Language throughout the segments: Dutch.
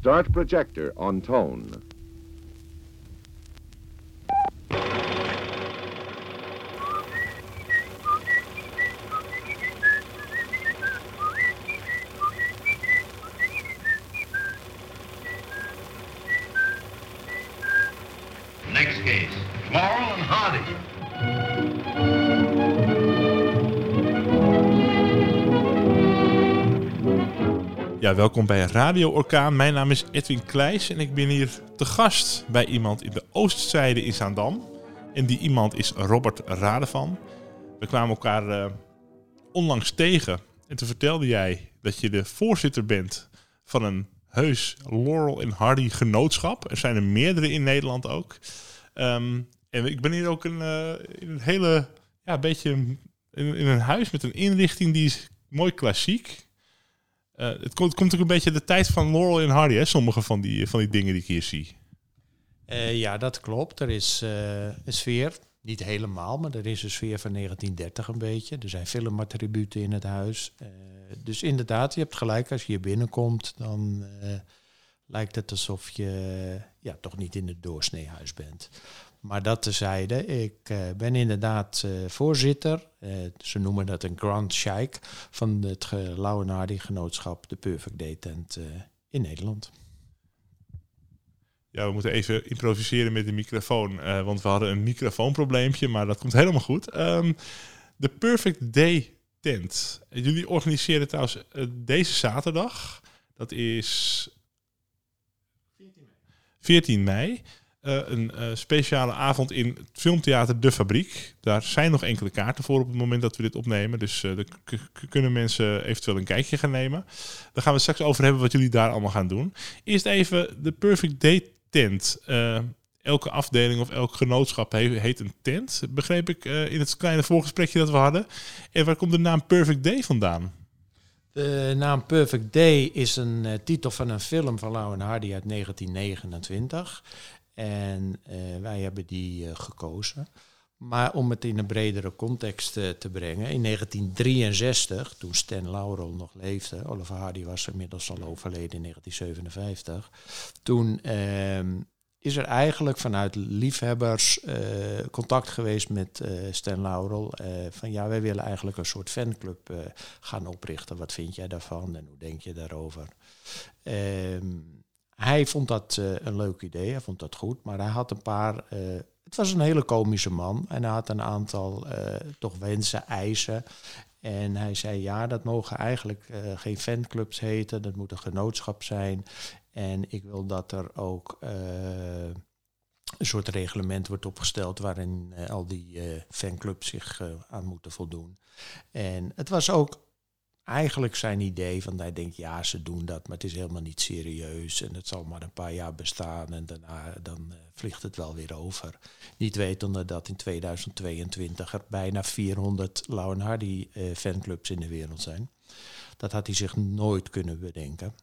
Start projector on tone. Radio Orkaan. Mijn naam is Edwin Kleijs en ik ben hier te gast bij iemand in de Oostzijde in Zaandam. En die iemand is Robert Radevan. We kwamen elkaar eh, onlangs tegen en toen vertelde jij dat je de voorzitter bent van een heus Laurel en Hardy genootschap. Er zijn er meerdere in Nederland ook. Ehm, en ik ben hier ook een, eh, in een hele, ja, beetje in, in een huis met een inrichting die is mooi klassiek. Eh, het komt, komt ook een beetje de tijd van Laurel en Hardy, hè? sommige van die, van die dingen die ik hier zie. Eh, ja, dat klopt. Er is eh, een sfeer, niet helemaal, maar er is een sfeer van 1930 een beetje. Er zijn filmattributen in het huis. Dus inderdaad, je hebt gelijk, als je hier binnenkomt, dan lijkt het alsof je ja, toch niet in het doorsneehuis bent. Maar dat tezijde, ik eh, ben inderdaad eh, voorzitter, eh, ze noemen dat een Grand Sheik, van het ge- Lau en Hardy genootschap, de Perfect Day Tent in Nederland. Ja, we moeten even improviseren met de microfoon, want we hadden een microfoonprobleempje, maar dat komt helemaal goed. Ehm, de Perfect Day Tent. Jullie organiseren trouwens deze zaterdag, dat is 14 mei, eh, een eh, speciale avond in het filmtheater De Fabriek. Daar zijn nog enkele kaarten voor op het moment dat we dit opnemen. Dus k- kunnen mensen eventueel een kijkje gaan nemen. Daar gaan we straks over hebben wat jullie daar allemaal gaan doen. Eerst even de Perfect Day Tent. Elke afdeling of elk genootschap he- heet een tent. Begreep ik in het kleine voorgesprekje dat we hadden. En waar komt de naam Perfect Day vandaan? De naam Perfect Day is een eh, titel van een film van Lau en Hardy uit 1929. En eh, wij hebben die eh, gekozen. Maar om het in een bredere context te brengen, in 1963, toen Stan Laurel nog leefde, Oliver Hardy was inmiddels al overleden in 1957, toen ehm, is er eigenlijk vanuit liefhebbers eh, contact geweest met eh, Stan Laurel. eh, van ja, wij willen eigenlijk een soort fanclub gaan oprichten. Wat vind jij daarvan en hoe denk je daarover? Ehm, hij vond dat een leuk idee, hij vond dat goed, maar hij had een paar. het was een hele komische man en hij had een aantal toch wensen, eisen. En hij zei: Ja, dat mogen eigenlijk geen fanclubs heten, dat moet een genootschap zijn. En ik wil dat er ook eh, een soort reglement wordt opgesteld waarin eh, al die eh, fanclubs zich aan moeten voldoen. En het was ook eigenlijk zijn idee van hij denkt ja ze doen dat, maar het is helemaal niet serieus en het zal maar een paar jaar bestaan en daarna dan vliegt het wel weer over. Niet wetende dat in 2022 er bijna 400 Lau en Hardy fanclubs in de wereld zijn. Dat had hij zich nooit kunnen bedenken.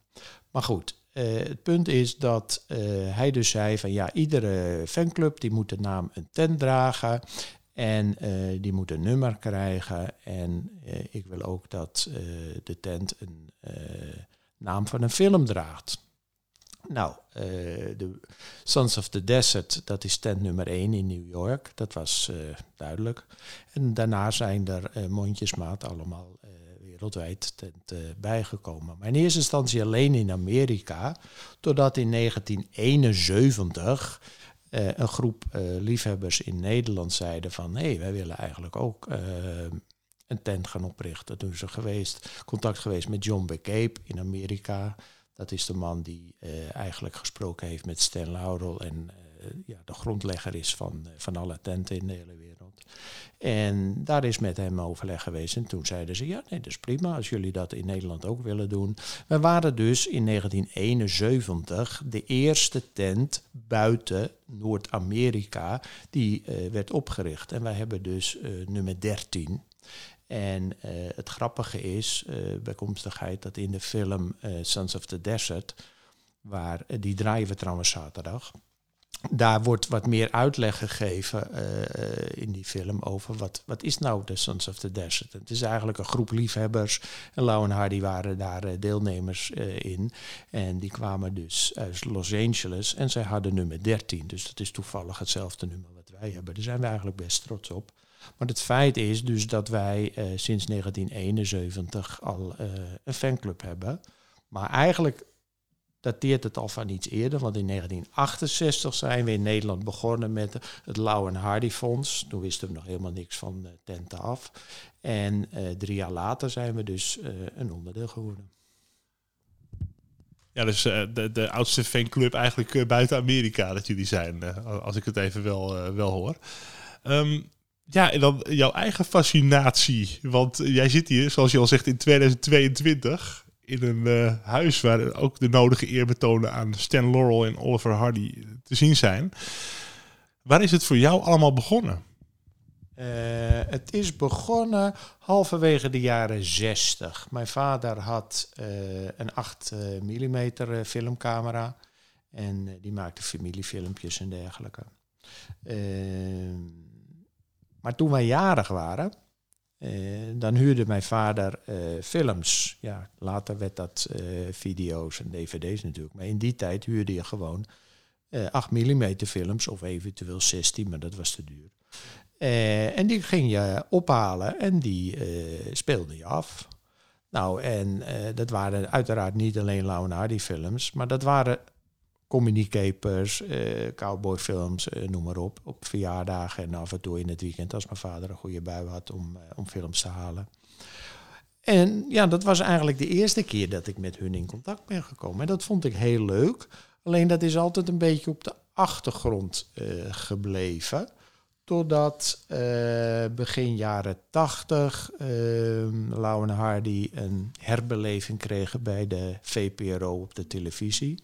Maar goed, eh, het punt is dat eh, hij dus zei van ja, iedere fanclub die moet de naam een tent dragen. En eh, die moet een nummer krijgen. En ik wil ook dat de tent een naam van een film draagt. Nou, de Sons of the Desert, dat is tent nummer 1 in New York. Dat was duidelijk. En daarna zijn er mondjesmaat allemaal wereldwijd eh, bijgekomen. Maar in eerste instantie alleen in Amerika. Totdat in 1971 eh, een groep eh, liefhebbers in Nederland zeiden van... hé, hey, wij willen eigenlijk ook een tent gaan oprichten. Toen is er geweest, contact geweest met John McCabe in Amerika. Dat is de man die eigenlijk gesproken heeft met Stan Laurel... en ja, de grondlegger is van, eh, van alle tenten in de hele wereld. En daar is met hem overleg geweest. En toen zeiden ze, ja, nee, dat is prima als jullie dat in Nederland ook willen doen. We waren dus in 1971 de eerste tent buiten Noord-Amerika die eh, werd opgericht. En wij hebben dus eh, nummer 13. En eh, het grappige is, eh, bijkomstigheid, dat in de film eh, Sons of the Desert, waar, eh, die draaien we trouwens zaterdag, daar wordt wat meer uitleg gegeven uh, in die film over wat, wat is nou de Sons of the Desert. Het is eigenlijk een groep liefhebbers. En Lau en Hardy waren daar uh, deelnemers in. En die kwamen dus uit Los Angeles en zij hadden nummer 13. Dus dat is toevallig hetzelfde nummer wat wij hebben. Daar zijn we eigenlijk best trots op. Maar het feit is dus dat wij sinds 1971 al een fanclub hebben. Maar eigenlijk dateert het al van iets eerder, want in 1968 zijn we in Nederland begonnen met het Lau en Hardy Fonds. Toen wisten we nog helemaal niks van uh, tenten af. En uh, drie jaar later zijn we dus uh, een onderdeel geworden. Ja, dus de, de oudste fanclub eigenlijk buiten Amerika dat jullie zijn, als ik het even wel, wel hoor. Um, ja, en dan jouw eigen fascinatie. Want jij zit hier, zoals je al zegt, in 2022 in een uh, huis waar ook de nodige eerbetonen aan Stan Laurel en Oliver Hardy te zien zijn. Waar is het voor jou allemaal begonnen? Uh, het is begonnen halverwege de jaren 60. Mijn vader had uh, een 8 mm filmcamera en die maakte familiefilmpjes en dergelijke. maar toen wij jarig waren, dan huurde mijn vader uh, films. Ja, later werd dat uh, video's en dvd's natuurlijk. Maar in die tijd huurde je gewoon 8 mm films of eventueel 16, maar dat was te duur. en die ging je ophalen en die speelde je af. Nou, en dat waren uiteraard niet alleen Lau Hardy films, maar dat waren communicapers, uh, cowboyfilms, uh, noem maar op. Op verjaardagen en af en toe in het weekend als mijn vader een goede bui had om, uh, om films te halen. En ja, dat was eigenlijk de eerste keer dat ik met hun in contact ben gekomen. En dat vond ik heel leuk. Alleen dat is altijd een beetje op de achtergrond gebleven. Totdat begin jaren tachtig Lau en Hardy een herbeleving kregen bij de VPRO op de televisie.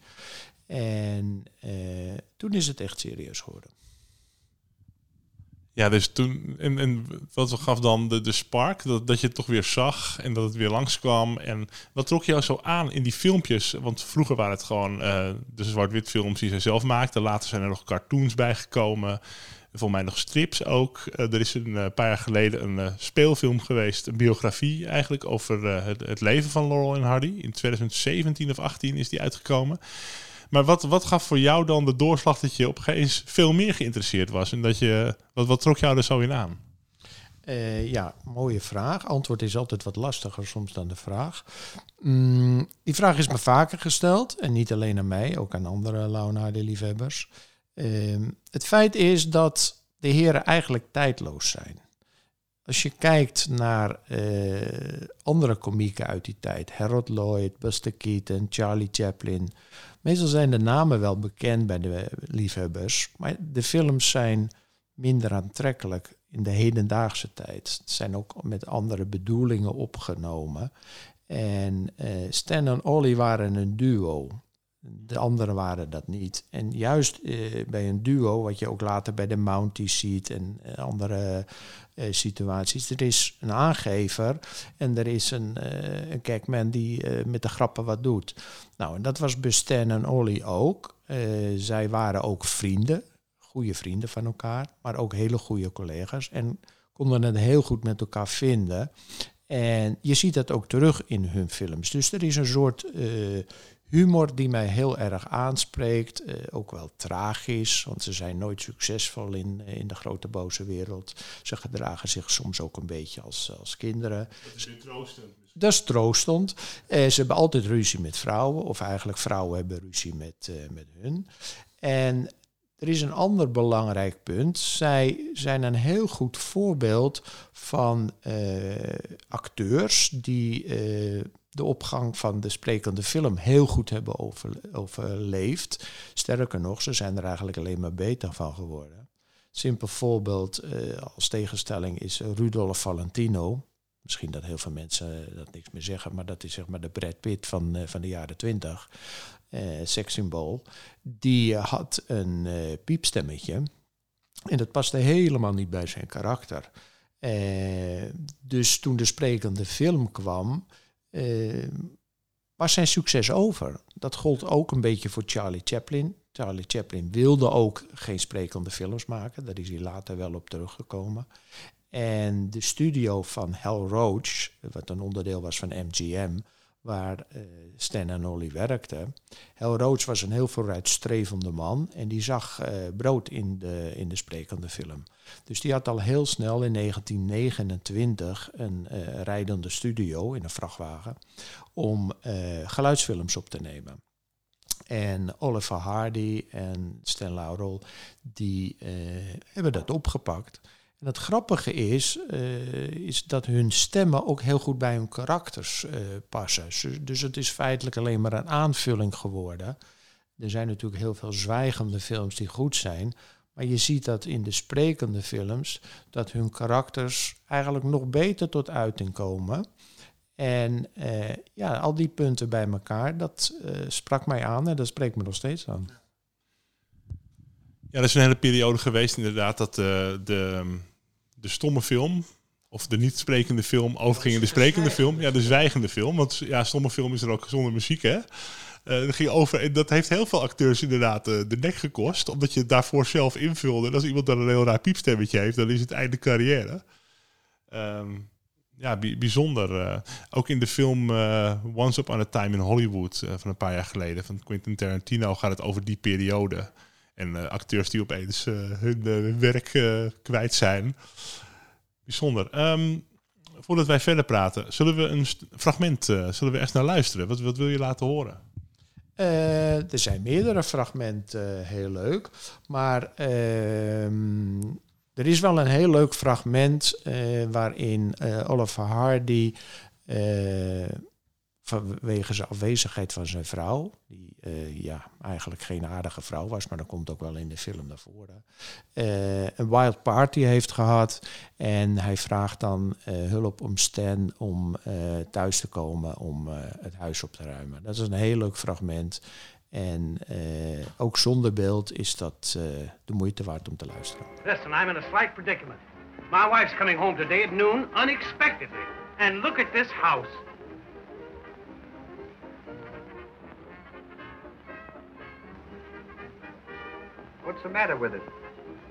En uh, toen is het echt serieus geworden. Ja, dus toen, en, en wat gaf dan de, de spark, dat, dat je het toch weer zag en dat het weer langskwam. En wat trok jou zo aan in die filmpjes? Want vroeger waren het gewoon uh, de zwart-wit films die zij zelf maakten. Later zijn er nog cartoons bijgekomen. Volgens mij nog strips ook. Uh, er is een paar jaar geleden een speelfilm geweest, een biografie eigenlijk, over het, het leven van Laurel en Hardy. In 2017 of 18 is die uitgekomen. Maar wat, wat gaf voor jou dan de doorslag dat je op een veel meer geïnteresseerd was? En dat je, wat, wat trok jou er zo in aan? Uh, ja, mooie vraag. Antwoord is altijd wat lastiger soms dan de vraag. Mm, die vraag is me vaker gesteld. En niet alleen aan mij, ook aan andere Leonardo-liefhebbers. Uh, het feit is dat de heren eigenlijk tijdloos zijn. Als je kijkt naar uh, andere komieken uit die tijd, Harold Lloyd, Buster Keaton, Charlie Chaplin, Meestal zijn de namen wel bekend bij de liefhebbers, maar de films zijn minder aantrekkelijk in de hedendaagse tijd. Het zijn ook met andere bedoelingen opgenomen. En uh, Stan en Ollie waren een duo. De anderen waren dat niet. En juist uh, bij een duo, wat je ook later bij de Mounties ziet en uh, andere uh, situaties. Er is een aangever en er is een, uh, een kijkman die met de grappen wat doet. Nou, en dat was Bustan en Olly ook. zij waren ook vrienden, goede vrienden van elkaar, maar ook hele goede collega's. En konden het heel goed met elkaar vinden. En je ziet dat ook terug in hun films. Dus er is een soort humor die mij heel erg aanspreekt. Uh, ook wel tragisch, want ze zijn nooit succesvol in, eh, in de grote boze wereld. Ze gedragen zich soms ook een beetje als, als kinderen. Dat is troostend. Dat is troostend. Uh, ze hebben altijd ruzie met vrouwen, of eigenlijk vrouwen hebben ruzie met, uh, met hun. En er is een ander belangrijk punt. Zij zijn een heel goed voorbeeld van acteurs die de opgang van de sprekende film heel goed hebben over, overleefd. Sterker nog, ze zijn er eigenlijk alleen maar beter van geworden. Simpel voorbeeld uh, als tegenstelling is Rudolf Valentino. Misschien dat heel veel mensen dat niks meer zeggen, maar dat is zeg maar de Brad Pitt van, van de jaren twintig. Uh, sekssymbool. Die had een piepstemmetje. En dat paste helemaal niet bij zijn karakter. dus toen de sprekende film kwam, was zijn succes over. Dat gold ook een beetje voor Charlie Chaplin. Charlie Chaplin wilde ook geen sprekende films maken. Daar is hij later wel op teruggekomen. En de studio van Hal Roach, wat een onderdeel was van MGM, waar uh, Stan en Ollie werkten. Hal Roach was een heel vooruitstrevende man en die zag uh, brood in de, in de sprekende film. Dus die had al heel snel in 1929 een uh, rijdende studio in een vrachtwagen om geluidsfilms op te nemen. En Oliver Hardy en Stan Laurel, die hebben dat opgepakt. En het grappige is, uh, is dat hun stemmen ook heel goed bij hun karakters uh, passen. Dus het is feitelijk alleen maar een aanvulling geworden. Er zijn natuurlijk heel veel zwijgende films die goed zijn. Maar je ziet dat in de sprekende films, dat hun karakters eigenlijk nog beter tot uiting komen. En uh, ja, al die punten bij elkaar, dat sprak mij aan en dat spreekt me nog steeds aan. Ja, er is een hele periode geweest inderdaad dat de, de, de stomme film, of de niet sprekende film, overging in de sprekende film. Ja, de zwijgende film, want ja, stomme film is er ook zonder muziek, hè. Uh, dat, ging over, dat heeft heel veel acteurs inderdaad uh, de nek gekost, omdat je het daarvoor zelf invulde. En als iemand dan een heel raar piepstemmetje heeft, dan is het einde carrière. Um, ja, bijzonder. Uh, ook in de film Once Upon a Time in Hollywood van een paar jaar geleden van Quentin Tarantino gaat het over die periode. En uh, acteurs die opeens uh, hun uh, werk kwijt zijn. Bijzonder. Um, voordat wij verder praten, zullen we een fragment, zullen we eerst naar luisteren? Wat, wat wil je laten horen? er zijn meerdere fragmenten heel leuk. Maar ehm, er is wel een heel leuk fragment waarin Oliver Hardy vanwege zijn afwezigheid van zijn vrouw, die uh, ja, eigenlijk geen aardige vrouw was, maar dat komt ook wel in de film naar voren, uh, een wild party heeft gehad. En hij vraagt dan uh, hulp om Stan om thuis te komen om het huis op te ruimen. Dat is een heel leuk fragment. En ook zonder beeld is dat de moeite waard om te luisteren. Listen, I'm in a slight predicament. My wife's coming home today at noon unexpectedly. And look at this house. What's the matter with it?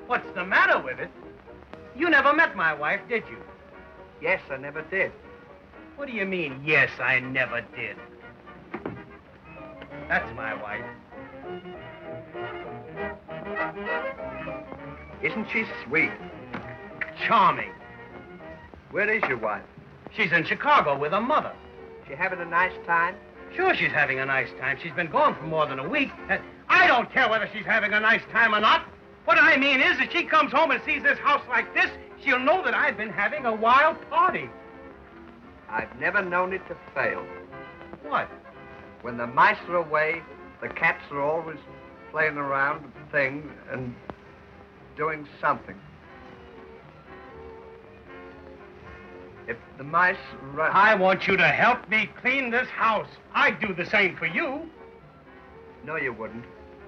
What's the matter with it? You never met my wife, did you? Yes, I never did. What do you mean, yes, I never did? That's my wife. Isn't she sweet? Charming. Where is your wife? She's in Chicago with her mother. She having a nice time? Sure, she's having a nice time. She's been gone for more than a week. Uh, I don't care whether she's having a nice time or not. What I mean is, if she comes home and sees this house like this, she'll know that I've been having a wild party. I've never known it to fail. What? When the mice are away, the cats are always playing around with things and doing something. If the mice run... I want you to help me clean this house. I'd do the same for you. No, you wouldn't.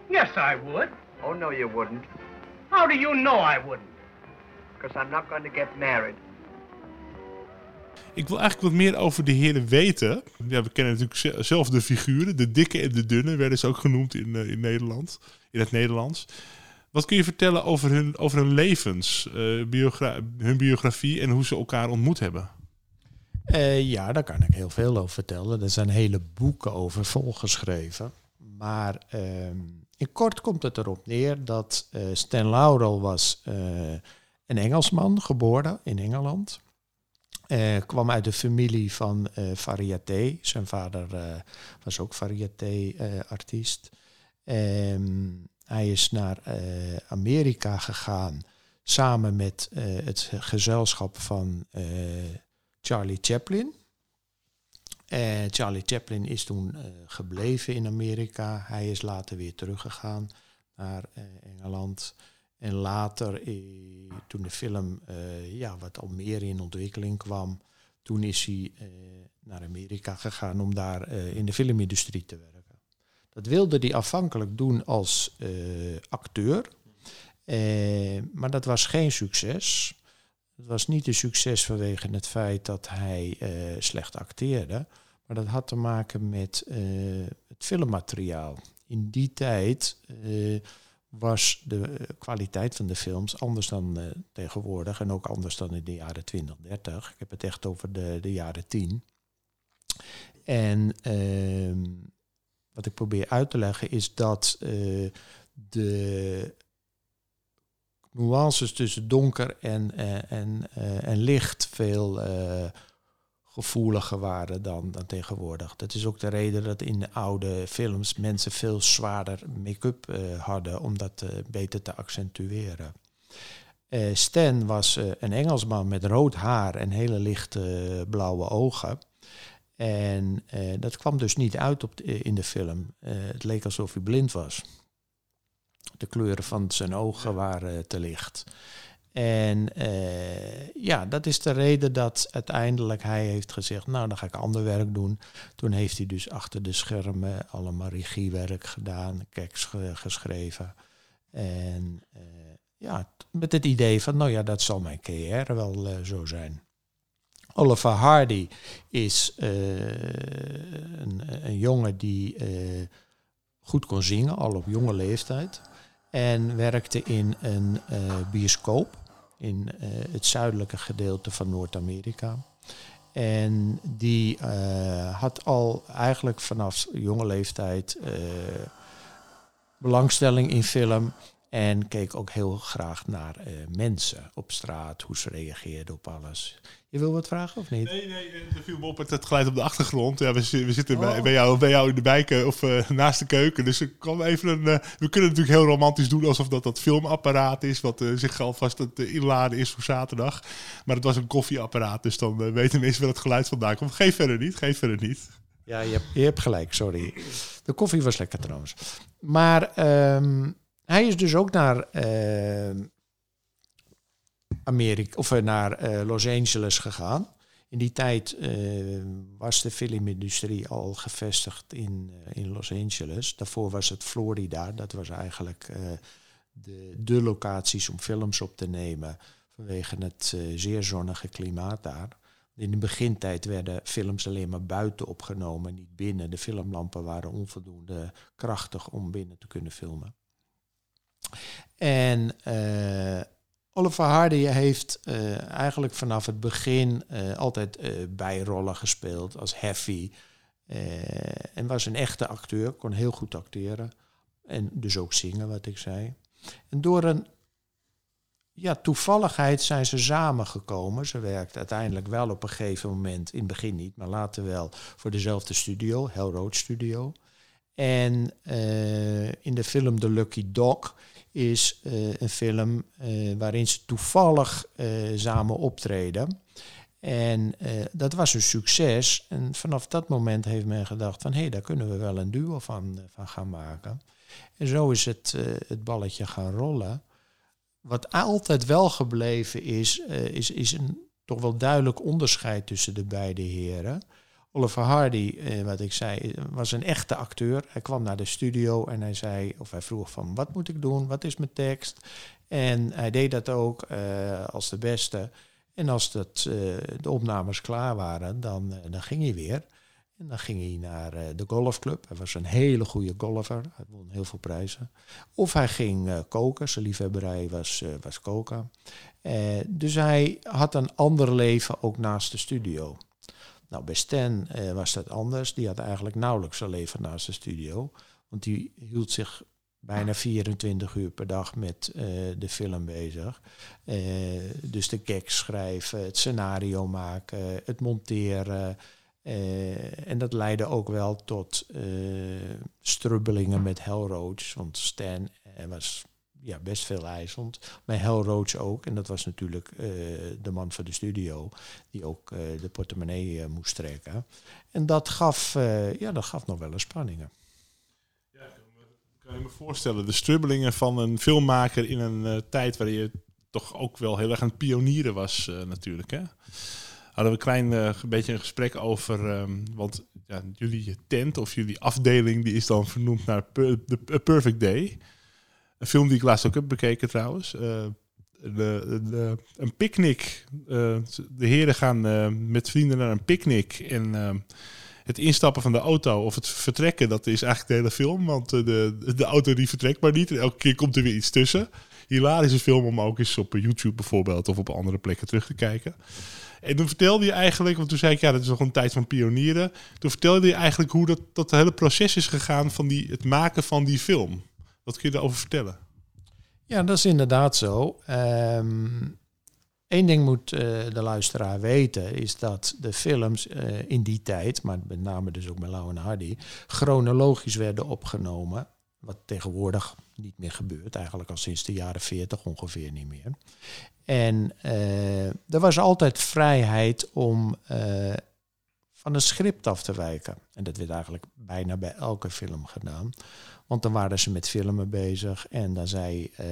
Yes, I would. Oh, no, you wouldn't. How do you know I wouldn't? Because I'm not going to get married. Ik wil eigenlijk wat meer over de heren weten. Ja, we kennen natuurlijk zelf de figuren. De dikke en de dunne werden ze ook genoemd in, uh, in Nederland. In het Nederlands. Wat kun je vertellen over hun, over hun levens, biogra hun biografie en hoe ze elkaar ontmoet hebben? Uh, ja, daar kan ik heel veel over vertellen. Er zijn hele boeken over volgeschreven. Maar ehm, in kort komt het erop neer dat uh, Stan Laurel was een Engelsman, geboren in Engeland. Kwam uit de familie van variété. Zijn vader was ook variété-artiest. Um, hij is naar Amerika gegaan samen met het gezelschap van Charlie Chaplin. Charlie Chaplin is toen gebleven in Amerika. Hij is later weer teruggegaan naar Engeland. En later, toen de film ja, wat al meer in ontwikkeling kwam, toen is hij naar Amerika gegaan om daar in de filmindustrie te werken. Dat wilde hij afhankelijk doen als acteur, maar dat was geen succes. Het was niet een succes vanwege het feit dat hij slecht acteerde. Maar dat had te maken met het filmmateriaal. in die tijd eh, was de kwaliteit van de films anders dan eh, tegenwoordig en ook anders dan in de jaren 20, 30. Ik heb het echt over de, de jaren 10. En ehm, wat ik probeer uit te leggen is dat eh, de nuances tussen donker en, eh, en, eh, en licht veel eh, gevoeliger waren dan, dan tegenwoordig. Dat is ook de reden dat in de oude films mensen veel zwaarder make-up hadden om dat beter te accentueren. Stan was een Engelsman met rood haar en hele lichte blauwe ogen. En eh, dat kwam dus niet uit op de- in de film. Eh, het leek alsof hij blind was. De kleuren van zijn ogen waren eh, te licht. En eh, ja, dat is de reden dat uiteindelijk hij heeft gezegd, nou dan ga ik ander werk doen. Toen heeft hij dus achter de schermen allemaal regiewerk gedaan, keks ge- geschreven. En eh, ja, met het idee van, nou ja, dat zal mijn carrière wel eh, zo zijn. Oliver Hardy is eh, een, een jongen die eh, goed kon zingen, al op jonge leeftijd. En werkte in een eh, bioscoop in het zuidelijke gedeelte van Noord-Amerika. En die had al eigenlijk vanaf jonge leeftijd belangstelling in film. En keek ook heel graag naar eh, mensen op straat, hoe ze reageerden op alles. Je wil wat vragen of niet? Nee, nee, er viel me op met het geluid op de achtergrond. Ja, we, we zitten bij, Oh. bij, jou, bij jou in de bijkeuken of eh, naast de keuken. Dus ik kwam even een, eh, we kunnen natuurlijk heel romantisch doen alsof dat dat filmapparaat is. Wat eh, zich alvast het eh, inladen is voor zaterdag. Maar het was een koffieapparaat. Dus dan eh, weten mensen wel het geluid vandaan komt. Geef verder niet, geef verder niet. Ja, je hebt, je hebt gelijk, sorry. De koffie was lekker trouwens. Maar ehm, hij is dus ook naar ehm, Amerika of eh, naar eh, Los Angeles gegaan. In die tijd eh, was de filmindustrie al gevestigd in, eh, in Los Angeles. Daarvoor was het Florida. Dat was eigenlijk de, de locaties om films op te nemen vanwege het zeer zonnige klimaat daar. In de begintijd werden films alleen maar buiten opgenomen, niet binnen. De filmlampen waren onvoldoende krachtig om binnen te kunnen filmen. En eh, Oliver Hardy heeft eh, eigenlijk vanaf het begin eh, altijd bijrollen gespeeld als Heffy. En was een echte acteur, kon heel goed acteren. En dus ook zingen, wat ik zei. En door een ja, toevalligheid zijn ze samengekomen. Ze werkte uiteindelijk wel op een gegeven moment, in het begin niet, maar later wel, voor dezelfde studio, Hell Road Studio. En eh, in de film The Lucky Dog is eh, een film eh, waarin ze toevallig samen optreden. En dat was een succes. En vanaf dat moment heeft men gedacht van... hé, hey, daar kunnen we wel een duo van, van gaan maken. En zo is het, het balletje gaan rollen. Wat altijd wel gebleven is, is, is een toch wel duidelijk onderscheid tussen de beide heren. Oliver Hardy, eh, wat ik zei, was een echte acteur. Hij kwam naar de studio en hij zei, of hij vroeg van, wat moet ik doen? Wat is mijn tekst? En hij deed dat ook eh, als de beste. En als dat, eh, de opnames klaar waren, dan, eh, dan ging hij weer. En dan ging hij naar eh, de golfclub. Hij was een hele goede golfer. Hij won heel veel prijzen. Of hij ging eh, koken. Zijn liefhebberij was, eh, was koken. Eh, dus hij had een ander leven ook naast de studio. Nou, bij Stan eh, was dat anders. Die had eigenlijk nauwelijks een leven naast de studio. Want die hield zich bijna 24 uur per dag met eh, de film bezig. Eh, dus de gags schrijven, het scenario maken, het monteren. En dat leidde ook wel tot strubbelingen met Hellroach. Want Stan was ja, best veel eisend. Maar Hellroach ook. En dat was natuurlijk eh, de man van de studio. Die ook eh, de portemonnee eh, moest trekken. En dat gaf, ja, dat gaf nog wel eens spanningen. Kan je me voorstellen, de strubbelingen van een filmmaker in een tijd waarin je toch ook wel heel erg aan het pionieren was natuurlijk. Hè? Hadden we een klein beetje een gesprek over, ehm, want ja, jullie tent of jullie afdeling die is dan vernoemd naar A Perfect Day. Een film die ik laatst ook heb bekeken trouwens. Eh, een picknick. Eh, de heren gaan eh, met vrienden naar een picknick en... het instappen van de auto of het vertrekken, dat is eigenlijk de hele film. Want de, de auto die vertrekt maar niet. En elke keer komt er weer iets tussen. Hilarische film om ook eens op YouTube bijvoorbeeld of op andere plekken terug te kijken. En toen vertelde je eigenlijk, want toen zei ik ja, dat is nog een tijd van pionieren. Toen vertelde je eigenlijk hoe dat, dat hele proces is gegaan van die, het maken van die film. Wat kun je daarover vertellen? Ja, dat is inderdaad zo. Eén ding moet uh, de luisteraar weten, is dat de films uh, in die tijd, maar met name dus ook met Lau en Hardy, chronologisch werden opgenomen. Wat tegenwoordig niet meer gebeurt, eigenlijk al sinds de jaren 40 ongeveer niet meer. En uh, er was altijd vrijheid om van een script af te wijken. En dat werd eigenlijk bijna bij elke film gedaan. Want dan waren ze met filmen bezig en dan zei uh,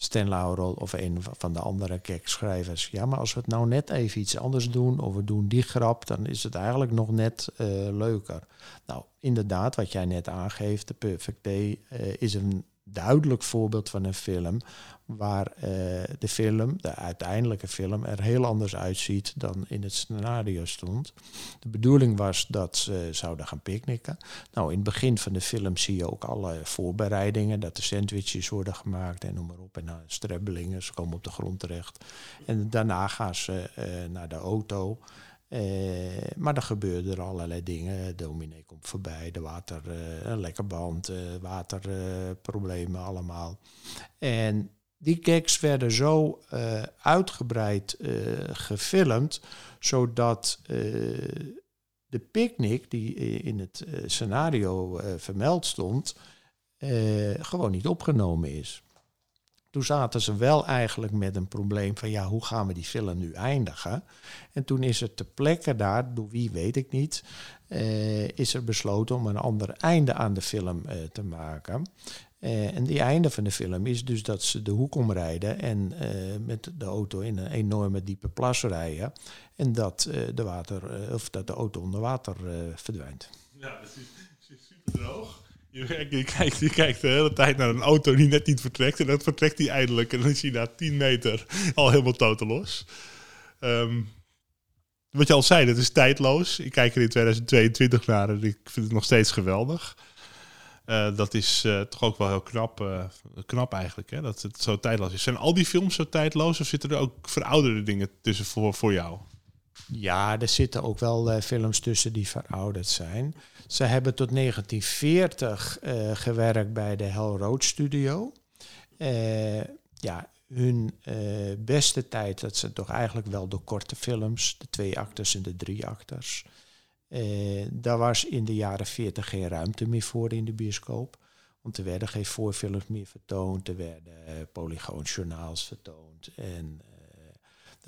Stan Laurel of een van de andere schrijvers: ja, maar als we het nou net even iets anders doen, of we doen die grap, dan is het eigenlijk nog net uh, leuker. Nou, inderdaad, wat jij net aangeeft, The Perfect Day uh, is een duidelijk voorbeeld van een film waar uh, de film, de uiteindelijke film, er heel anders uitziet dan in het scenario stond. De bedoeling was dat ze zouden gaan picknicken. Nou, in het begin van de film zie je ook alle voorbereidingen, dat de sandwiches worden gemaakt en noem maar op. En nou, strebbelingen, ze komen op de grond terecht. En daarna gaan ze uh, naar de auto. Uh, maar er gebeurden er allerlei dingen. De dominee komt voorbij, de water, uh, een lekker band, uh, waterproblemen allemaal. En die gags werden zo uitgebreid gefilmd, zodat de picknick die in het scenario vermeld stond, gewoon niet opgenomen is. Toen zaten ze wel eigenlijk met een probleem van ja, hoe gaan we die film nu eindigen? En toen is er ter plekke daar, door wie weet ik niet, uh, is er besloten om een ander einde aan de film uh, te maken. Uh, en die einde van de film is dus dat ze de hoek omrijden en met de auto in een enorme diepe plas rijden. En dat, de, water, of dat de auto onder water verdwijnt. Ja, dat is, is super droog. Je, kijkt, kijkt de hele tijd naar een auto die net niet vertrekt. En dan vertrekt hij eindelijk. En dan is hij na 10 meter al helemaal totaal los. Um, wat je al zei, dat is tijdloos. Ik kijk er in 2022 naar en ik vind het nog steeds geweldig. Uh, dat is uh, toch ook wel heel knap, uh, knap eigenlijk, hè? dat het zo tijdloos is. Zijn al die films zo tijdloos of zitten er ook verouderde dingen tussen voor, voor jou? Ja, er zitten ook wel films tussen die verouderd zijn. Ze hebben tot 1940 uh, gewerkt bij de Hell Road Studio. Uh, ja, hun beste tijd, dat ze toch eigenlijk wel de korte films, de twee acters en de drie acters. daar was in de jaren 40 geen ruimte meer voor in de bioscoop. Want er werden geen voorfilms meer vertoond, er werden polygoonjournaals vertoond. En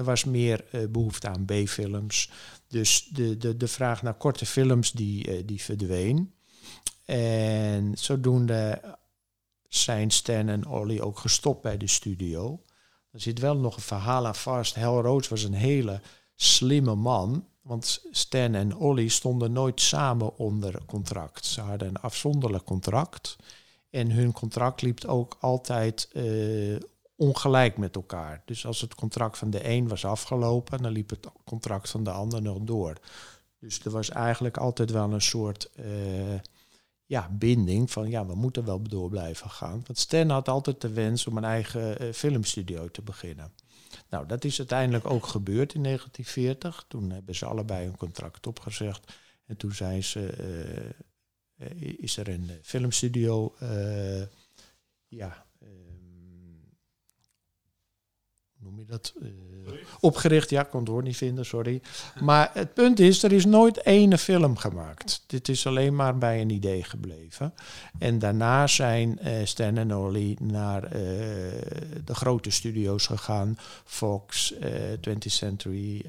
er was meer uh, behoefte aan B-films. Dus de, de, de vraag naar korte films die, uh, die verdween. En zodoende zijn Stan en Ollie ook gestopt bij de studio. Er zit wel nog een verhaal aan vast. Hal Rhodes was een hele slimme man. Want Stan en Ollie stonden nooit samen onder contract. Ze hadden een afzonderlijk contract. En hun contract liep ook altijd uh, ongelijk met elkaar. Dus als het contract van de een was afgelopen, dan liep het contract van de ander nog door. Dus er was eigenlijk altijd wel een soort uh, ja, binding van ja, we moeten wel door blijven gaan. Want Stan had altijd de wens om een eigen uh, filmstudio te beginnen. Nou, dat is uiteindelijk ook gebeurd in 1940. Toen hebben ze allebei een contract opgezegd. En toen zijn ze, uh, is er een filmstudio ja, noem je dat? Uh, opgericht, ja, ik kon het woord niet vinden, sorry. Maar het punt is, er is nooit ene film gemaakt. Dit is alleen maar bij een idee gebleven. En daarna zijn uh, Stan en Ollie naar uh, de grote studio's gegaan. Fox, 20th Century.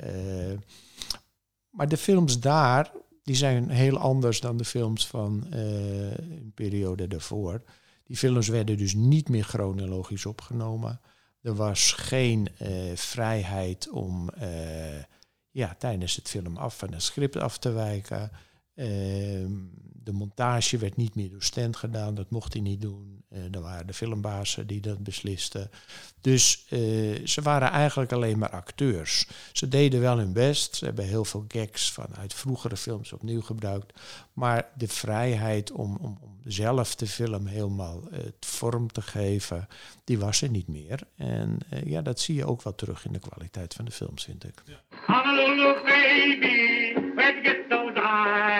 maar de films daar, die zijn heel anders dan de films van een periode daarvoor. Die films werden dus niet meer chronologisch opgenomen. Er was geen uh, vrijheid om uh, ja, tijdens het film af van het script af te wijken. Uh, de montage werd niet meer door Stent gedaan, dat mocht hij niet doen. Uh, er waren de filmbazen die dat beslisten. Dus uh, ze waren eigenlijk alleen maar acteurs. Ze deden wel hun best. Ze hebben heel veel gags vanuit vroegere films opnieuw gebruikt. Maar de vrijheid om, om, om zelf de film helemaal uh, vorm te geven, die was er niet meer. En ja, dat zie je ook wel terug in de kwaliteit van de films, vind ik. Ja. Baby, where'd you get those eyes?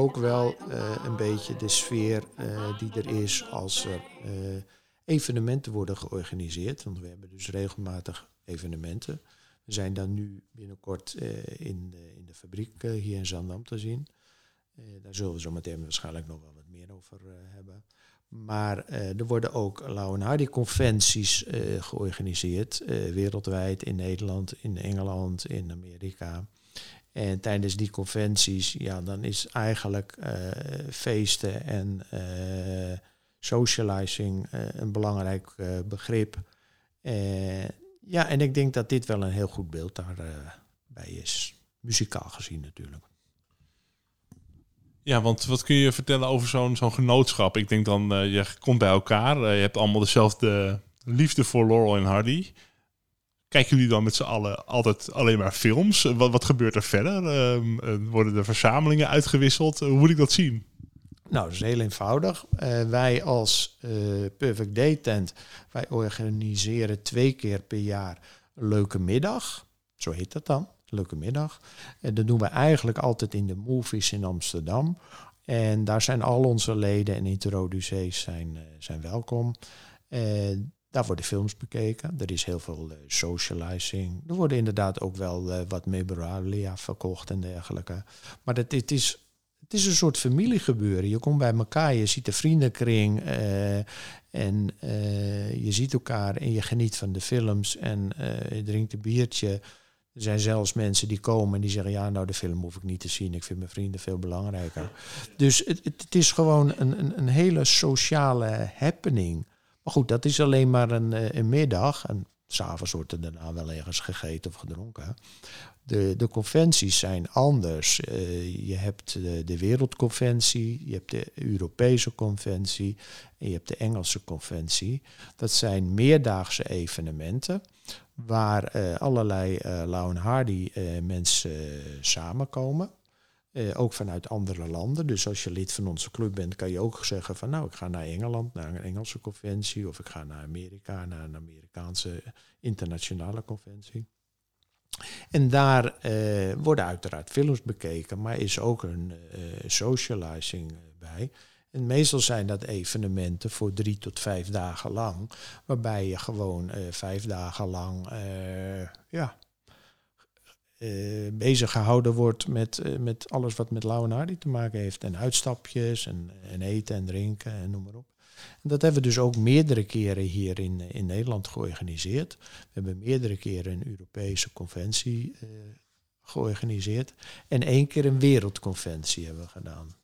Ook wel uh, een beetje de sfeer uh, die er is als er uh, evenementen worden georganiseerd. Want we hebben dus regelmatig evenementen. We zijn dan nu binnenkort in, de, in de fabriek hier in Zandam te zien. daar zullen we zo meteen waarschijnlijk nog wel wat meer over hebben. Maar er worden ook Lau en Hardy conventies georganiseerd. wereldwijd in Nederland, in Engeland, in Amerika. En tijdens die conventies, ja, dan is eigenlijk uh, feesten en uh, socializing uh, een belangrijk begrip. ja, en ik denk dat dit wel een heel goed beeld daarbij is. Muzikaal gezien natuurlijk. Ja, want wat kun je vertellen over zo'n zo'n genootschap? Ik denk dan, je komt bij elkaar, je hebt allemaal dezelfde liefde voor Laurel en Hardy. Kijken jullie dan met z'n allen altijd alleen maar films? Wat, wat gebeurt er verder? Uh, worden er verzamelingen uitgewisseld? hoe moet ik dat zien? Nou, dat is heel eenvoudig. Uh, wij als uh, Perfect Day Tent, wij organiseren twee keer per jaar leuke middag. Zo heet dat dan, leuke middag. En dat doen we eigenlijk altijd in de Movies in Amsterdam. En daar zijn al onze leden en introducees zijn, zijn welkom. Daar worden films bekeken. Er is heel veel uh, socializing. Er worden inderdaad ook wel uh, wat memorabilia verkocht en dergelijke. Maar het, is, het is een soort familiegebeuren. Je komt bij elkaar, je ziet de vriendenkring. Uh, en je ziet elkaar en je geniet van de films. En je drinkt een biertje. Er zijn zelfs mensen die komen en die zeggen: Ja, nou, de film hoef ik niet te zien. Ik vind mijn vrienden veel belangrijker. Dus het, het, het is gewoon een, een, een hele sociale happening. Maar goed, dat is alleen maar een, eh, een middag. En s'avonds wordt er daarna wel ergens gegeten of gedronken. De, de conventies zijn anders. Uh, je hebt de, de, Wereldconventie, je hebt de Europese Conventie en je hebt de Engelse Conventie. Dat zijn meerdaagse evenementen waar uh, allerlei uh, Lau Hardy mensen samenkomen. Uh, ook vanuit andere landen. Dus als je lid van onze club bent, kan je ook zeggen van nou, ik ga naar Engeland, naar een Engelse conventie, of ik ga naar Amerika, naar een Amerikaanse internationale conventie. En daar uh, worden uiteraard films bekeken, maar is ook een uh, socializing bij. En meestal zijn dat evenementen voor drie tot vijf dagen lang, waarbij je gewoon vijf dagen lang ja, bezig gehouden wordt met, uh, met alles wat met Lauwenhardy te maken heeft. En uitstapjes en, en, eten en drinken en noem maar op. En dat hebben we dus ook meerdere keren hier in, in Nederland georganiseerd. We hebben meerdere keren een Europese conventie uh, georganiseerd. En één keer een wereldconventie hebben we gedaan.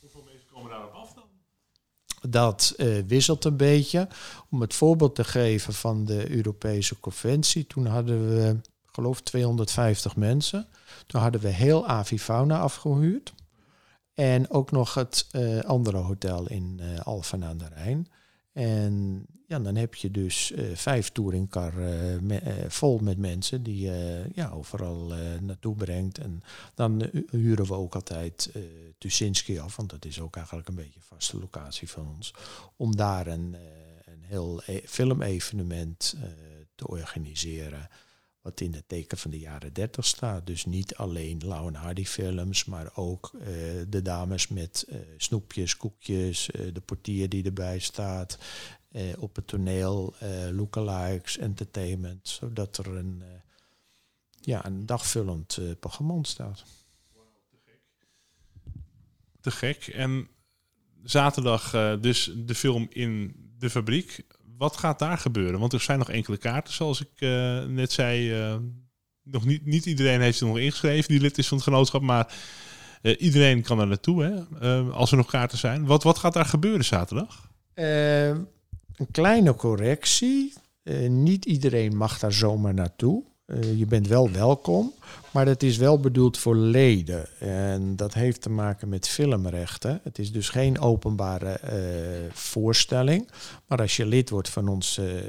Hoeveel mensen komen daarop af dan? Dat wisselt een beetje. Om het voorbeeld te geven van de Europese conventie, toen hadden we geloof 250 mensen. Toen hadden we heel Avifauna afgehuurd. En ook nog het uh, andere hotel in uh, Alphen aan de Rijn. En ja, dan heb je dus uh, vijf touringcar me, vol met mensen die je ja, overal naartoe brengt. En dan huren we ook altijd Tuschinski af, want dat is ook eigenlijk een beetje een vaste locatie van ons. Om daar een, een heel e- filmevenement eh, te organiseren. Wat in het teken van de jaren 30 staat. Dus niet alleen Lau en Hardy films, maar ook eh, de dames met eh, snoepjes, koekjes, eh, de portier die erbij staat. op het toneel, lookalikes, entertainment. Zodat er een, ja, een dagvullend programma ontstaat. Te gek. En zaterdag dus de film in de fabriek. Wat gaat daar gebeuren? Want er zijn nog enkele kaarten, zoals ik eh, net zei. eh, nog niet, niet iedereen heeft zich nog ingeschreven die lid is van het genootschap. Maar eh, iedereen kan er naartoe, hè, als er nog kaarten zijn. Wat, wat gaat daar gebeuren zaterdag? Een kleine correctie. Niet iedereen mag daar zomaar naartoe. Eh, je bent wel welkom, maar het is wel bedoeld voor leden. En dat heeft te maken met filmrechten. Het is dus geen openbare eh, voorstelling. Maar als je lid wordt van onze eh,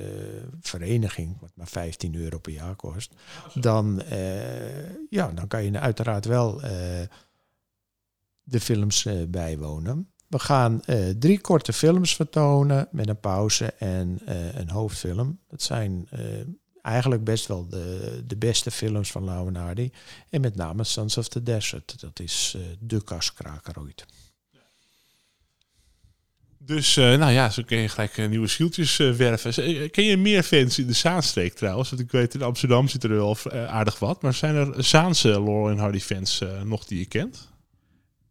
vereniging, wat maar 15 euro per jaar kost, dan, ja, dan kan je uiteraard wel de films bijwonen. We gaan drie korte films vertonen met een pauze en een hoofdfilm. Dat zijn eigenlijk best wel de, de beste films van Lau en Hardy. En met name Sons of the Desert. Dat is eh, de kaskraker ooit. Dus, eh, nou ja, zo kun je gelijk eh, nieuwe zieltjes eh, werven. Ken je meer fans in de Zaanstreek trouwens? Want ik weet, in Amsterdam zit er wel aardig wat. Maar zijn er Zaanse Laurel en Hardy fans nog die je kent?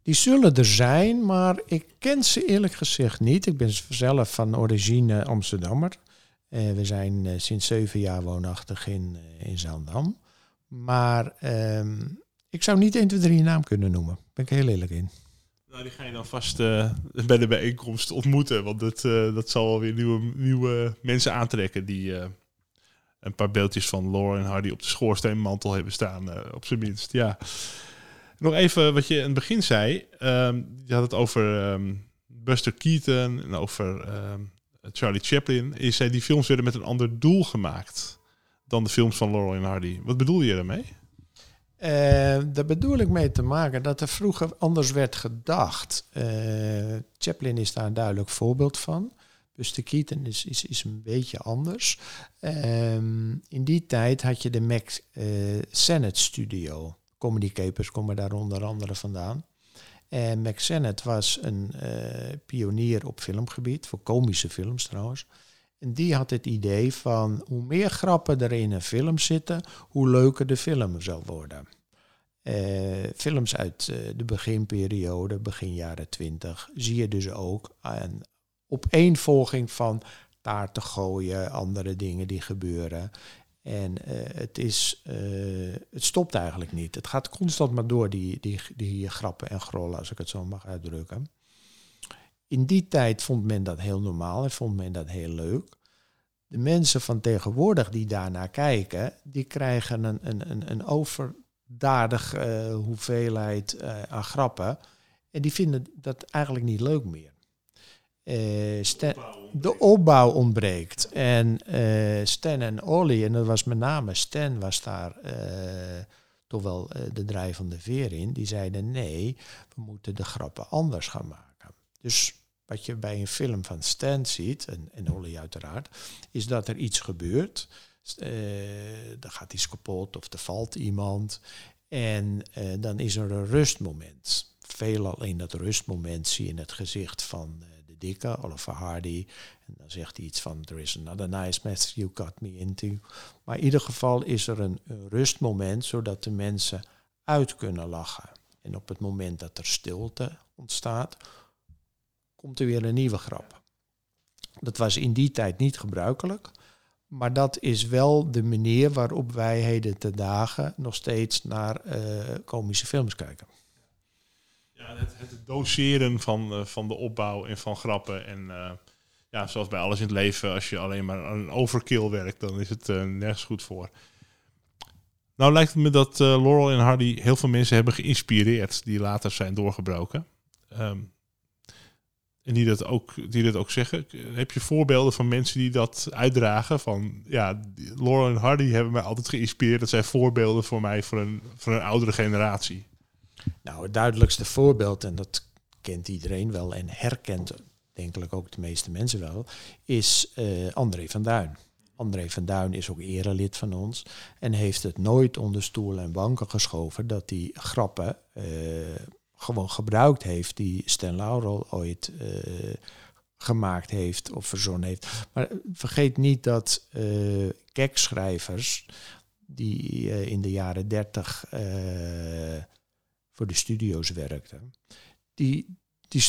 Die zullen er zijn, maar ik ken ze eerlijk gezegd niet. Ik ben zelf van origine Amsterdammer. Eh, we zijn eh, sinds zeven jaar woonachtig in, eh, in Zaandam. Maar ehm, ik zou niet 1, 2, 3 een naam kunnen noemen. Daar ben ik heel eerlijk in. Nou, die ga je dan vast bij de bijeenkomst ontmoeten. Want dat, dat zal wel weer nieuwe, nieuwe mensen aantrekken die een paar beeldjes van Laurel en Hardy op de schoorsteenmantel hebben staan, op zijn minst. Ja. Nog even wat je in het begin zei. Ehm, je had het over ehm, Buster Keaton en over Charlie Chaplin. Je zei die films werden met een ander doel gemaakt dan de films van Laurel en Hardy. Wat bedoel je daarmee? Eh, daar bedoel ik mee te maken dat er vroeger anders werd gedacht. Eh, Chaplin is daar een duidelijk voorbeeld van. Buster Keaton is, is, is een beetje anders. Ehm, in die tijd had je de Mac eh, Sennett Studio. Comedy Capers komen daar onder andere vandaan. En Mac Sennett was een eh, pionier op filmgebied, voor komische films trouwens. En die had het idee van hoe meer grappen er in een film zitten, hoe leuker de film zal worden. Eh, films uit eh, de beginperiode, begin jaren twintig, zie je dus ook een opeenvolging van taarten gooien, andere dingen die gebeuren. En eh, het, is, eh, het stopt eigenlijk niet. Het gaat constant maar door, die, die, die grappen en grollen, als ik het zo mag uitdrukken. In die tijd vond men dat heel normaal en vond men dat heel leuk. De mensen van tegenwoordig die daarnaar kijken, die krijgen een, een, een, een overdadig eh, hoeveelheid aan grappen. En die vinden dat eigenlijk niet leuk meer. Eh, de opbouw ontbreekt. En eh, Stan en Ollie, en dat was met name Stan, was daar eh, toch wel de drijvende veer in. Die zeiden nee, we moeten de grappen anders gaan maken. Dus wat je bij een film van Stan ziet, en, en Ollie uiteraard, is dat er iets gebeurt. Eh, er gaat iets kapot of er valt iemand. En dan is er een rustmoment. Veelal in dat rustmoment zie je het gezicht van de dikke, Oliver Hardy. En dan zegt hij iets van, there is another nice mess you got me into. Maar in ieder geval is er een, rustmoment, zodat de mensen uit kunnen lachen. En op het moment dat er stilte ontstaat, komt er weer een nieuwe grap. Dat was in die tijd niet gebruikelijk. Maar dat is wel de manier waarop wij heden te dagen nog steeds naar eh, komische films kijken. Ja, het, het doseren van, eh, van de opbouw en van grappen. En eh, ja, zoals bij alles in het leven, als je alleen maar aan overkill werkt, dan is het eh, nergens goed voor. Nou lijkt het me dat Laurel en Hardy heel veel mensen hebben geïnspireerd die later zijn doorgebroken. Ehm, en die dat, ook, die dat ook zeggen. Heb je voorbeelden van mensen die dat uitdragen? Van ja, Laurel en Hardy hebben mij altijd geïnspireerd. Dat zijn voorbeelden voor mij voor een, voor een oudere generatie. Nou, het duidelijkste voorbeeld, en dat kent iedereen wel en herkent denkelijk ook de meeste mensen wel, is eh, André van Duin. André van Duin is ook erelid van ons en heeft het nooit onder stoelen en banken geschoven dat hij grappen eh, gewoon gebruikt heeft die Stan Laurel ooit eh, gemaakt heeft of verzonnen heeft. Maar vergeet niet dat gagschrijvers die in de jaren dertig voor de studio's werkten, die, die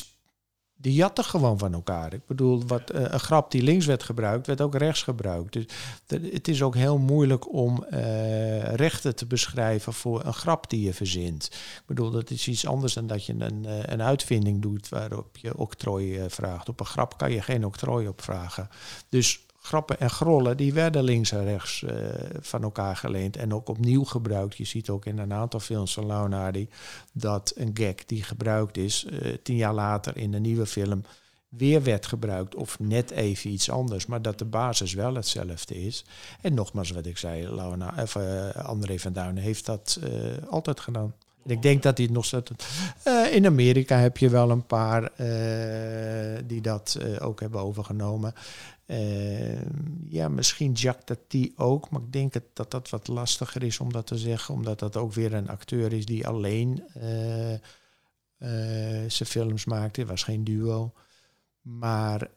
die jatten gewoon van elkaar. Ik bedoel, wat, uh, een grap die links werd gebruikt, werd ook rechts gebruikt. Dus het is ook heel moeilijk om uh, rechten te beschrijven voor een grap die je verzint. Ik bedoel, dat is iets anders dan dat je een, uh, een uitvinding doet waarop je octrooi vraagt. Op een grap kan je geen octrooi op vragen. Dus grappen en grollen, die werden links en rechts uh, van elkaar geleend en ook opnieuw gebruikt. Je ziet ook in een aantal films van Leonardi dat een gag die gebruikt is, uh, tien jaar later in een nieuwe film weer werd gebruikt of net even iets anders, maar dat de basis wel hetzelfde is. En nogmaals wat ik zei, Launa, uh, André van Duinen heeft dat altijd gedaan. Ik denk dat hij het nog steeds. In Amerika heb je wel een paar die dat ook hebben overgenomen. Ja, misschien Jacques Tati ook, maar ik denk het, dat dat wat lastiger is om dat te zeggen, omdat dat ook weer een acteur is die alleen zijn films maakte. Het was geen duo. Maar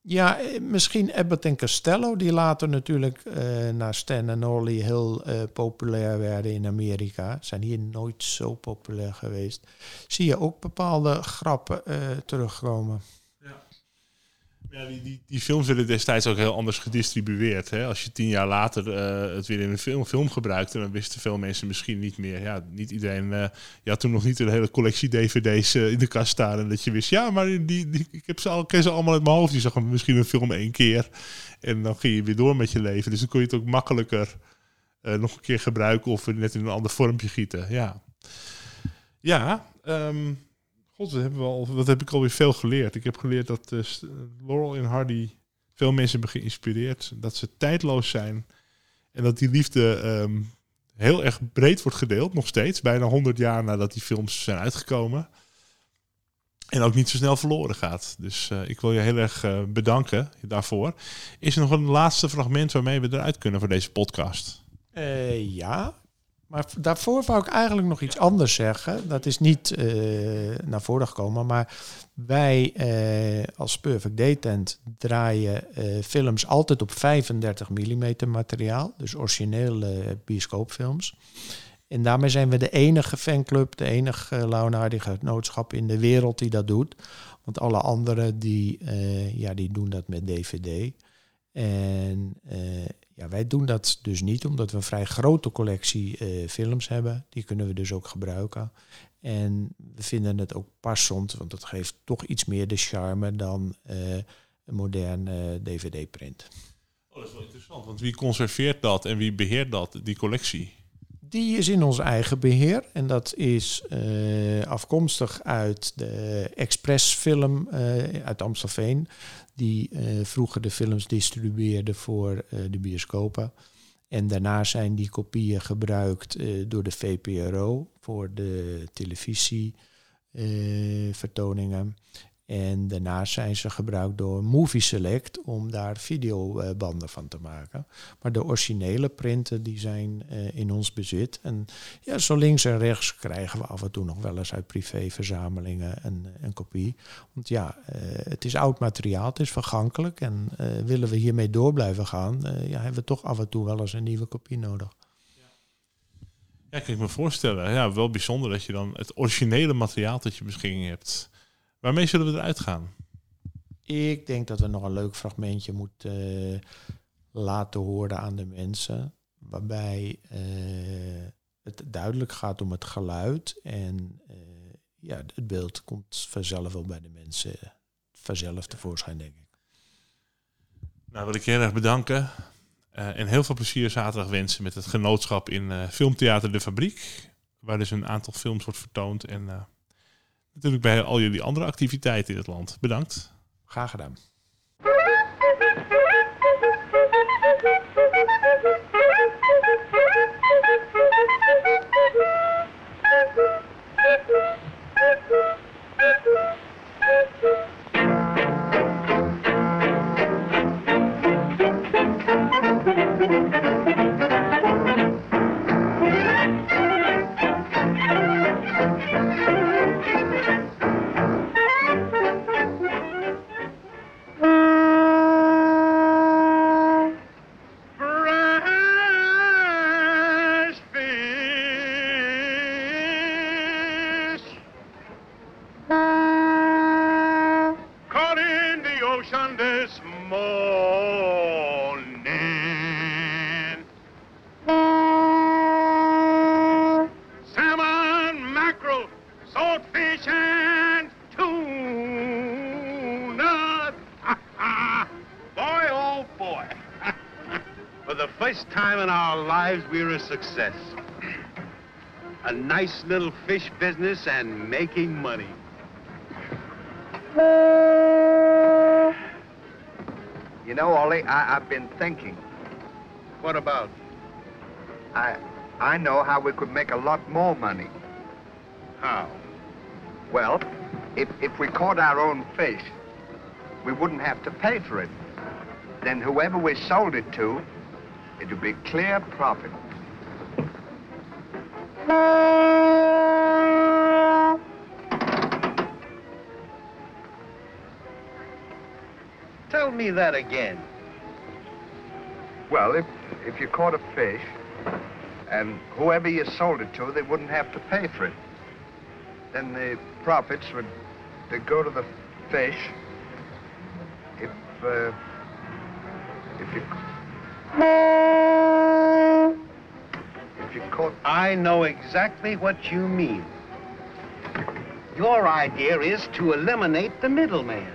ja, misschien Abbott en Costello, die later natuurlijk uh, na Stan en Ollie heel populair werden in Amerika. Zijn hier nooit zo populair geweest. Zie je ook bepaalde grappen terugkomen. Ja, die, die, die films werden destijds ook heel anders gedistribueerd. Hè? Als je tien jaar later het weer in een film, film gebruikte, dan wisten veel mensen misschien niet meer. Ja, niet iedereen. je had toen nog niet een hele collectie DVD's in de kast staan. En dat je wist, ja, maar die, die, ik heb ze, al, ken ze allemaal uit mijn hoofd. Je zag misschien een film één keer. En dan ging je weer door met je leven. Dus dan kon je het ook makkelijker uh, nog een keer gebruiken of net in een ander vormpje gieten. Ja, ja um, god, we hebben al, heb ik alweer veel geleerd. Ik heb geleerd dat uh, Laurel en Hardy veel mensen hebben geïnspireerd. Dat ze tijdloos zijn. En dat die liefde um, heel erg breed wordt gedeeld, nog steeds. Bijna 100 jaar nadat die films zijn uitgekomen. En ook niet zo snel verloren gaat. Dus uh, ik wil je heel erg bedanken daarvoor. Is er nog een laatste fragment waarmee we eruit kunnen voor deze podcast? Uh, ja, maar daarvoor wou ik eigenlijk nog iets anders zeggen. Dat is niet naar voren gekomen, maar wij als Perfect Day-tent draaien films altijd op 35 mm materiaal. Dus originele bioscoopfilms. En daarmee zijn we de enige fanclub, de enige Leonardi genootschap in de wereld die dat doet. Want alle anderen die, ja, die doen dat met DVD. En uh, ja, wij doen dat dus niet, omdat we een vrij grote collectie uh, films hebben. Die kunnen we dus ook gebruiken. En we vinden het ook passend, want het geeft toch iets meer de charme dan een moderne DVD-print. Oh, dat is wel interessant, want wie conserveert dat en wie beheert dat, die collectie? Die is in ons eigen beheer en dat is uh, afkomstig uit de Expressfilm uh, uit Amstelveen, die uh, vroeger de films distribueerde voor de bioscopen. En daarna zijn die kopieën gebruikt door de VPRO voor de televisievertoningen. En daarnaast zijn ze gebruikt door Movie Select om daar videobanden van te maken. Maar de originele printen die zijn uh, in ons bezit. En ja, zo links en rechts krijgen we af en toe nog wel eens uit privéverzamelingen een, een kopie. Want ja, uh, het is oud materiaal, het is vergankelijk. En uh, willen we hiermee door blijven gaan, ja, hebben we toch af en toe wel eens een nieuwe kopie nodig. Ja, kan ik me voorstellen. Ja, wel bijzonder dat je dan het originele materiaal dat je beschikking hebt Waarmee zullen we eruit gaan? Ik denk dat we nog een leuk fragmentje moeten uh, laten horen aan de mensen. Waarbij uh, het duidelijk gaat om het geluid. En uh, ja, het beeld komt vanzelf wel bij de mensen vanzelf tevoorschijn, denk ik. Nou, wil ik je heel erg bedanken. en heel veel plezier zaterdag wensen met het genootschap in Filmtheater De Fabriek. Waar dus een aantal films wordt vertoond. En natuurlijk bij al jullie andere activiteiten in het land. Bedankt. Graag gedaan. Our lives we're a success. A nice little fish business and making money. You know, Ollie, I, I've been thinking. What about? I, I know how we could make a lot more money. How? Well, if, if we caught our own fish, we wouldn't have to pay for it. Then whoever we sold it to, it would be clear profit. Tell me that again. Well, if, if you caught a fish, and whoever you sold it to, they wouldn't have to pay for it. Then the profits would they'd go to the fish. If, uh, if you... If you caught... I know exactly what you mean. Your idea is to eliminate the middleman.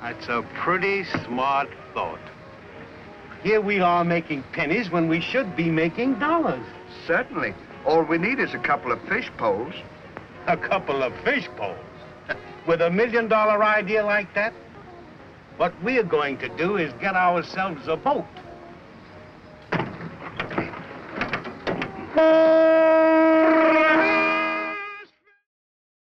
That's a pretty smart thought. Here we are making pennies when we should be making dollars. Certainly. All we need is a couple of fish poles. A couple of fish poles. With a million dollar idea like that, what we're going to do is get ourselves a boat.